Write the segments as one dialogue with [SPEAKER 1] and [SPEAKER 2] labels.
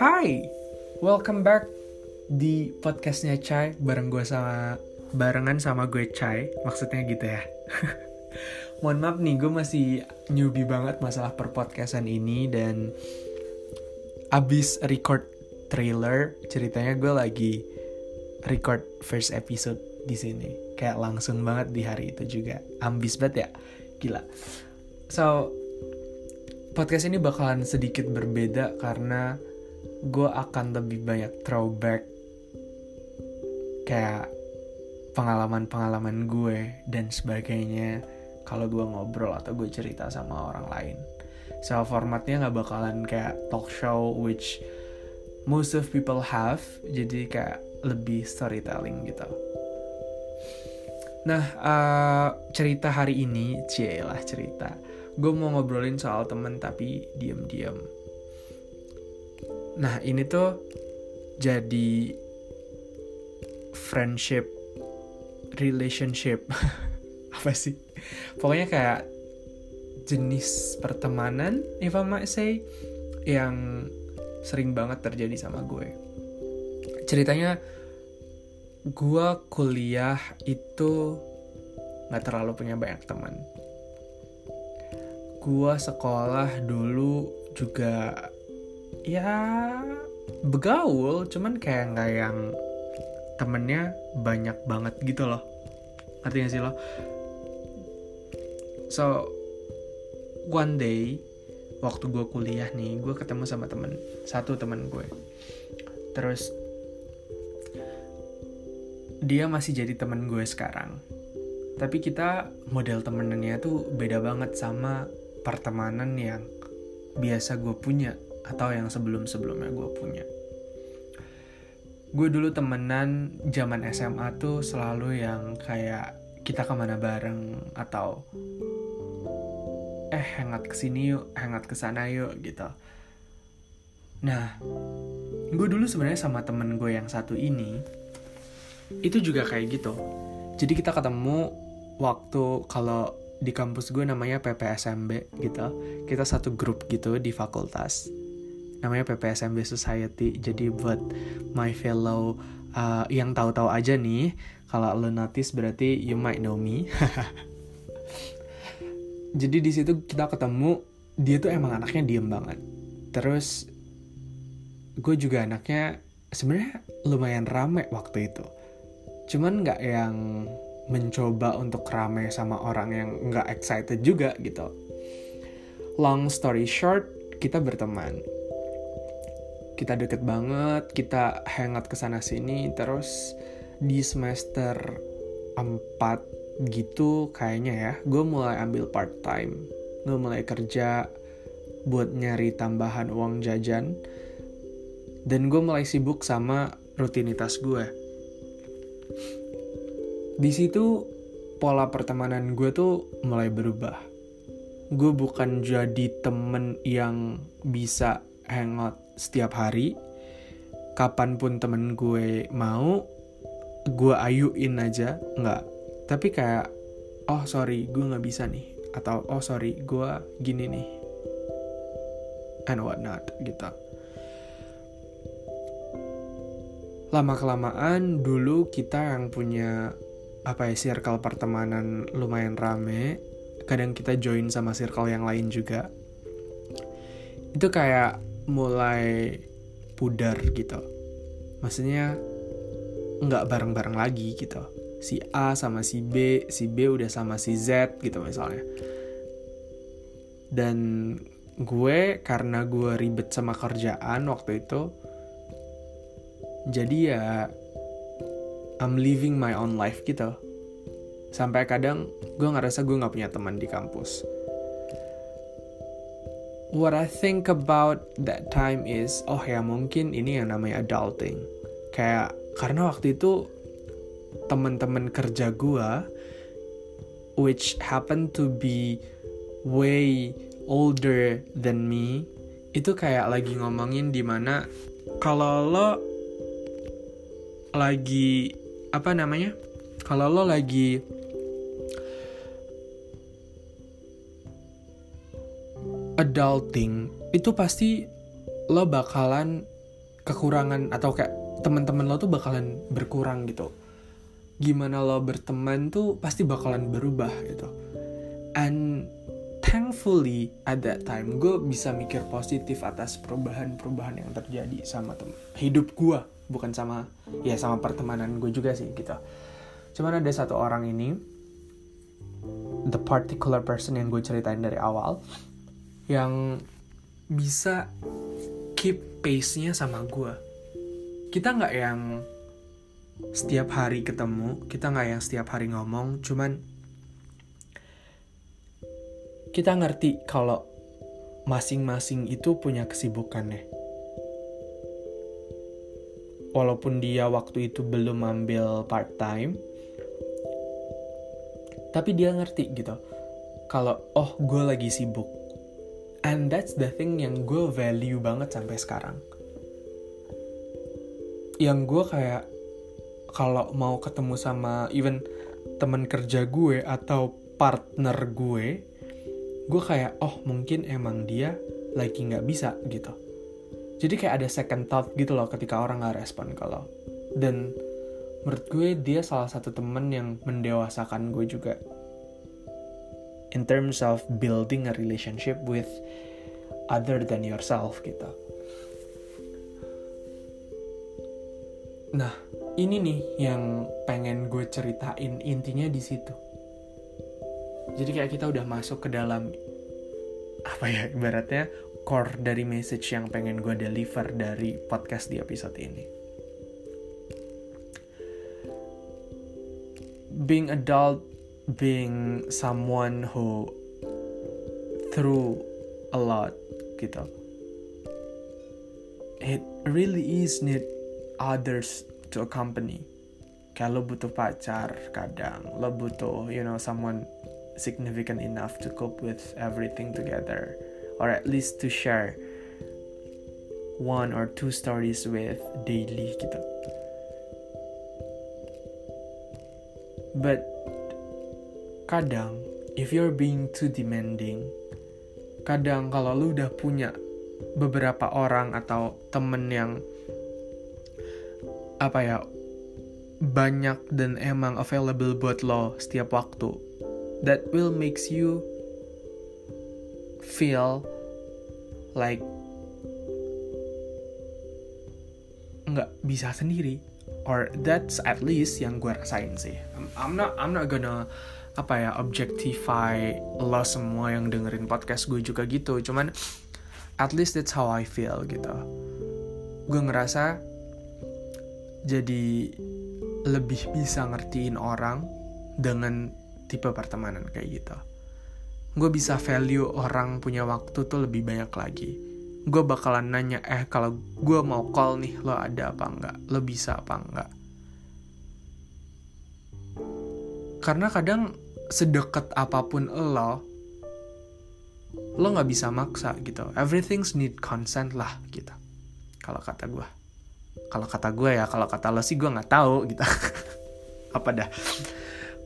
[SPEAKER 1] Hai, welcome back di podcastnya Chai bareng gue sama barengan sama gue Chai, maksudnya gitu ya. Mohon maaf nih, gue masih newbie banget masalah per podcastan ini dan abis record trailer ceritanya gue lagi record first episode di sini. Kayak langsung banget di hari itu juga. Ambis banget ya gila so podcast ini bakalan sedikit berbeda karena gue akan lebih banyak throwback kayak pengalaman-pengalaman gue dan sebagainya kalau gue ngobrol atau gue cerita sama orang lain. So formatnya nggak bakalan kayak talk show which most of people have, jadi kayak lebih storytelling gitu. Nah uh, cerita hari ini, lah cerita. Gue mau ngobrolin soal temen tapi diem-diem Nah ini tuh jadi friendship, relationship, apa sih? Pokoknya kayak jenis pertemanan, if I might say, yang sering banget terjadi sama gue. Ceritanya, gue kuliah itu gak terlalu punya banyak teman. Gue sekolah dulu juga ya begaul cuman kayak nggak yang temennya banyak banget gitu loh. Gak sih lo? So one day waktu gue kuliah nih gue ketemu sama temen satu temen gue. Terus dia masih jadi temen gue sekarang tapi kita model temenannya tuh beda banget sama pertemanan yang biasa gue punya atau yang sebelum-sebelumnya gue punya. Gue dulu temenan zaman SMA tuh selalu yang kayak kita ke mana bareng atau eh hangat ke sini yuk, hangat ke sana yuk gitu. Nah, gue dulu sebenarnya sama temen gue yang satu ini itu juga kayak gitu. Jadi kita ketemu waktu kalau di kampus gue namanya PPSMB gitu. Kita satu grup gitu di fakultas. Namanya PPSMB Society. Jadi buat my fellow uh, yang tahu-tahu aja nih kalau lo notice berarti you might know me. Jadi di situ kita ketemu dia tuh emang anaknya diem banget. Terus gue juga anaknya sebenarnya lumayan rame waktu itu cuman nggak yang mencoba untuk rame sama orang yang nggak excited juga gitu. Long story short kita berteman. Kita deket banget kita hangat ke sana sini terus di semester 4 gitu kayaknya ya gue mulai ambil part time gue mulai kerja buat nyari tambahan uang jajan. Dan gue mulai sibuk sama rutinitas gue di situ pola pertemanan gue tuh mulai berubah. Gue bukan jadi temen yang bisa hangout setiap hari. Kapan pun temen gue mau gue ayuin aja nggak. Tapi kayak oh sorry gue nggak bisa nih atau oh sorry gue gini nih and what not gitu lama kelamaan dulu kita yang punya apa ya circle pertemanan lumayan rame. Kadang kita join sama circle yang lain juga. Itu kayak mulai pudar gitu. Maksudnya nggak bareng-bareng lagi gitu. Si A sama si B si B udah sama si Z gitu misalnya. Dan gue karena gue ribet sama kerjaan waktu itu jadi ya I'm living my own life gitu. Sampai kadang gue ngerasa gue nggak punya teman di kampus. What I think about that time is oh ya mungkin ini yang namanya adulting. Kayak karena waktu itu teman-teman kerja gua which happen to be way older than me itu kayak lagi ngomongin di mana kalau lo lagi apa namanya kalau lo lagi adulting itu pasti lo bakalan kekurangan atau kayak teman-teman lo tuh bakalan berkurang gitu. Gimana lo berteman tuh pasti bakalan berubah gitu. And thankfully at that time gue bisa mikir positif atas perubahan-perubahan yang terjadi sama hidup gue bukan sama ya sama pertemanan gue juga sih gitu cuman ada satu orang ini the particular person yang gue ceritain dari awal yang bisa keep pace-nya sama gue. Kita nggak yang setiap hari ketemu, kita nggak yang setiap hari ngomong, cuman kita ngerti kalau masing-masing itu punya kesibukannya. Walaupun dia waktu itu belum ambil part time, tapi dia ngerti gitu. Kalau oh gue lagi sibuk, and that's the thing yang gue value banget sampai sekarang. Yang gue kayak kalau mau ketemu sama even teman kerja gue atau partner gue gue kayak oh mungkin emang dia lagi nggak bisa gitu jadi kayak ada second thought gitu loh ketika orang nggak respon kalau dan menurut gue dia salah satu temen yang mendewasakan gue juga in terms of building a relationship with other than yourself gitu. Nah, ini nih yang pengen gue ceritain intinya di situ. Jadi kayak kita udah masuk ke dalam apa ya ibaratnya core dari message yang pengen gue deliver dari podcast di episode ini. Being adult being someone who through a lot gitu. It really is need others to accompany. Kayak lo butuh pacar kadang. Lo butuh you know someone significant enough to cope with everything together or at least to share one or two stories with daily gitu but kadang if you're being too demanding kadang kalau lu udah punya beberapa orang atau temen yang apa ya banyak dan emang available buat lo setiap waktu that will makes you feel like nggak bisa sendiri. Or that's at least yang gue rasain sih. I'm, I'm not I'm not gonna apa ya objectify lo semua yang dengerin podcast gue juga gitu. Cuman at least that's how I feel gitu. Gue ngerasa jadi lebih bisa ngertiin orang dengan tipe pertemanan kayak gitu gue bisa value orang punya waktu tuh lebih banyak lagi. Gue bakalan nanya eh kalau gue mau call nih lo ada apa enggak? Lo bisa apa enggak? Karena kadang sedekat apa pun lo lo nggak bisa maksa gitu. Everything's need consent lah gitu. Kalau kata gue kalau kata gue ya kalau kata lo sih gue nggak tahu gitu. Apa dah?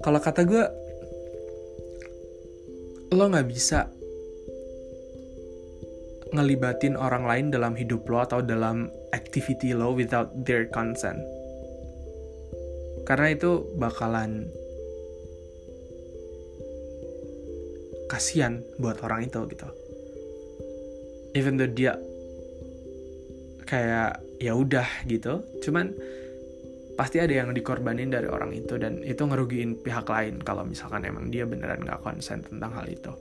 [SPEAKER 1] Kalau kata gue lo nggak bisa ngelibatin orang lain dalam hidup lo atau dalam activity lo without their consent. Karena itu bakalan kasihan buat orang itu gitu. Even though dia kayak ya udah gitu. Cuman pasti ada yang dikorbanin dari orang itu dan itu ngerugiin pihak lain kalau misalkan emang dia beneran gak konsen tentang hal itu.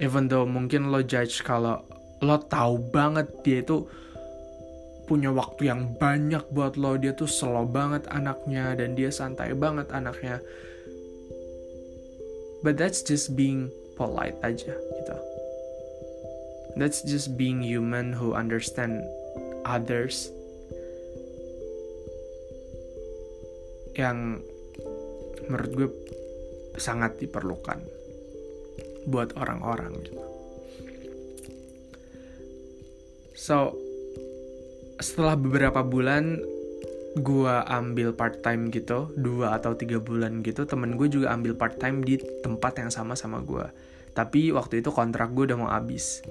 [SPEAKER 1] Even though mungkin lo judge kalau lo tahu banget dia itu punya waktu yang banyak buat lo dia tuh slow banget anaknya dan dia santai banget anaknya. But that's just being polite aja gitu. That's just being human who understand others yang menurut gue sangat diperlukan buat orang-orang gitu. So setelah beberapa bulan gue ambil part time gitu dua atau tiga bulan gitu temen gue juga ambil part time di tempat yang sama sama gue tapi waktu itu kontrak gue udah mau habis.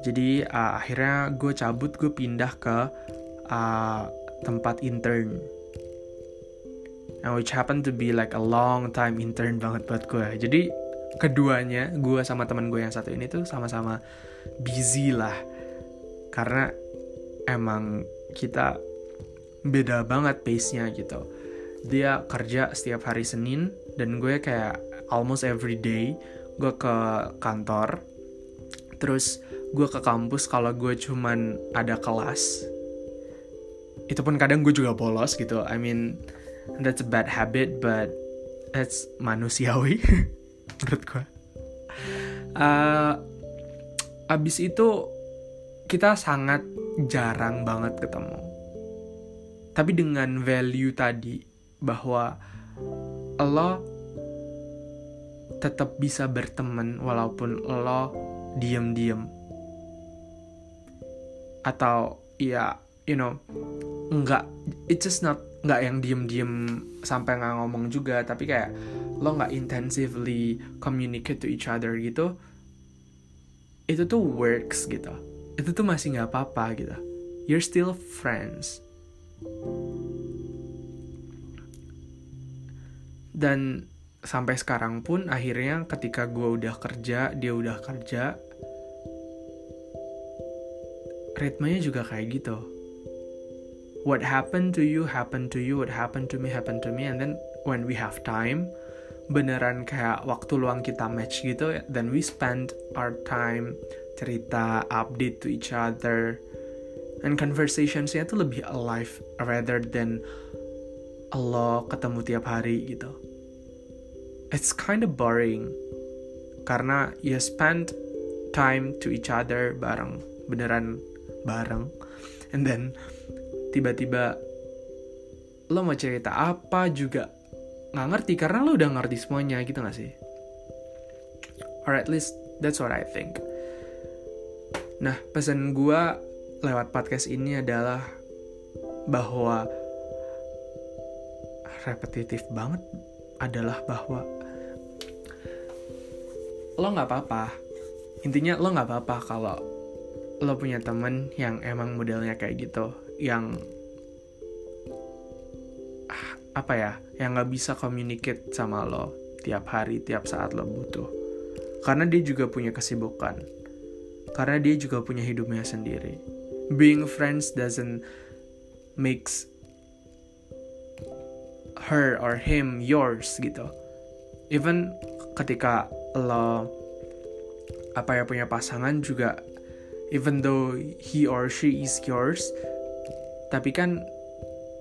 [SPEAKER 1] Jadi uh, akhirnya gue cabut gue pindah ke uh, tempat intern which happened to be like a long time intern banget buat gue jadi keduanya gue sama teman gue yang satu ini tuh sama-sama busy lah. Karena emang kita beda banget pace-nya gitu. Dia kerja setiap hari Senin dan gue kayak almost every day gue ke kantor. Terus gue ke kampus kalau gue cuman ada kelas. Itu pun kadang gue juga bolos gitu. I mean that's a bad habit but that's manusiawi menurut gue uh, abis itu kita sangat jarang banget ketemu. Tapi dengan value tadi bahwa lo tetap bisa berteman walaupun lo diem-diem. Atau ya you know nggak it's just not nggak yang diem-diem sampai nggak ngomong juga tapi kayak lo nggak intensively communicate to each other gitu itu tuh works gitu. Itu tuh masih nggak apa-apa gitu. You're still friends. Dan sampai sekarang pun akhirnya ketika gue udah kerja dia udah kerja ritmenya juga kayak gitu what happened to you happened to you what happened to me happened to me and then when we have time beneran kayak waktu luang kita match gitu then we spend our time cerita update to each other and conversationsnya tuh lebih alive rather than Allah ketemu tiap hari gitu. It's kind of boring karena you spend time to each other bareng beneran bareng and then tiba-tiba lo mau cerita apa juga? Nggak ngerti karena lo udah ngerti semuanya gitu gak sih? Or at least that's what I think. Nah pesan gue lewat podcast ini adalah bahwa repetitif banget adalah bahwa lo nggak apa-apa. Intinya lo nggak apa-apa kalau lo punya temen yang emang modelnya kayak gitu yang apa ya yang nggak bisa communicate sama lo tiap hari tiap saat lo butuh. Karena dia juga punya kesibukan. Karena dia juga punya hidupnya sendiri. Being friends doesn't makes her or him yours gitu. Even ketika lo apa ya punya pasangan juga even though he or she is yours tapi kan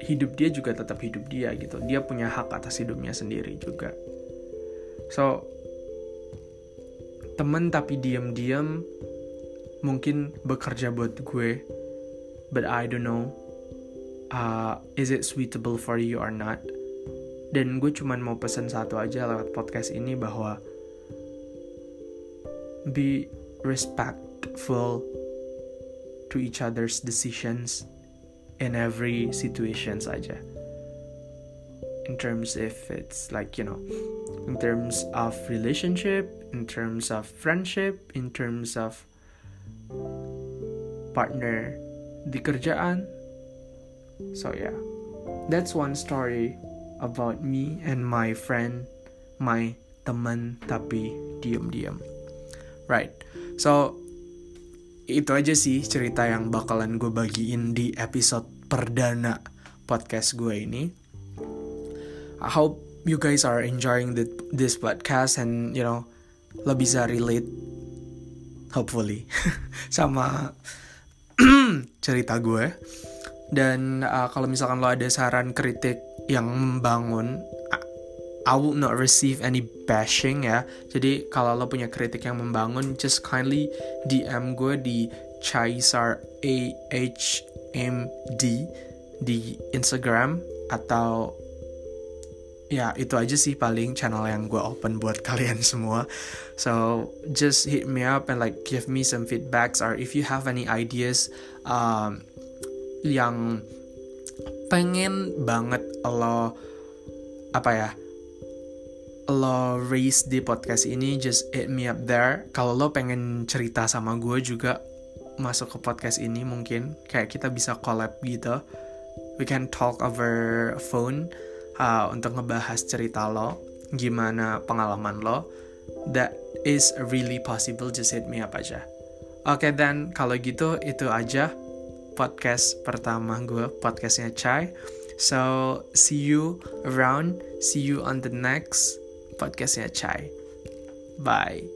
[SPEAKER 1] hidup dia juga tetap hidup dia gitu. Dia punya hak atas hidupnya sendiri juga. So temen tapi diam-diam mungkin bekerja buat gue but I don't know uh, is it suitable for you or not? Dan gue cuman mau pesan satu aja lewat podcast ini bahwa be respectful to each other's decisions in every situation saja. In terms if it's like you know in terms of relationship in terms of friendship in terms of partner di kerjaan. So yeah. That's one story about me and my friend my teman tapi diem-diem Right. So itu aja sih cerita yang bakalan gue bagiin di episode perdana podcast gue ini. I hope you guys are enjoying the, this podcast and you know lo bisa relate hopefully sama cerita gue. Dan uh, kalau misalkan lo ada saran kritik yang membangun I will not receive any bashing ya. Jadi kalau lo punya kritik yang membangun, just kindly DM gue di Chaisar A H M D di Instagram atau ya itu aja sih paling channel yang gue open buat kalian semua. So just hit me up and like give me some feedbacks or if you have any ideas um, yang pengen banget lo apa ya lo raise di podcast ini, just hit me up there. Kalau lo pengen cerita sama gue juga masuk ke podcast ini mungkin kayak kita bisa collab gitu. We can talk over phone uh, untuk ngebahas cerita lo, gimana pengalaman lo. That is really possible, just hit me up aja. Oke okay, dan kalau gitu itu aja podcast pertama gue, podcastnya Chai. So see you around, see you on the next podcastnya Chai. Bye.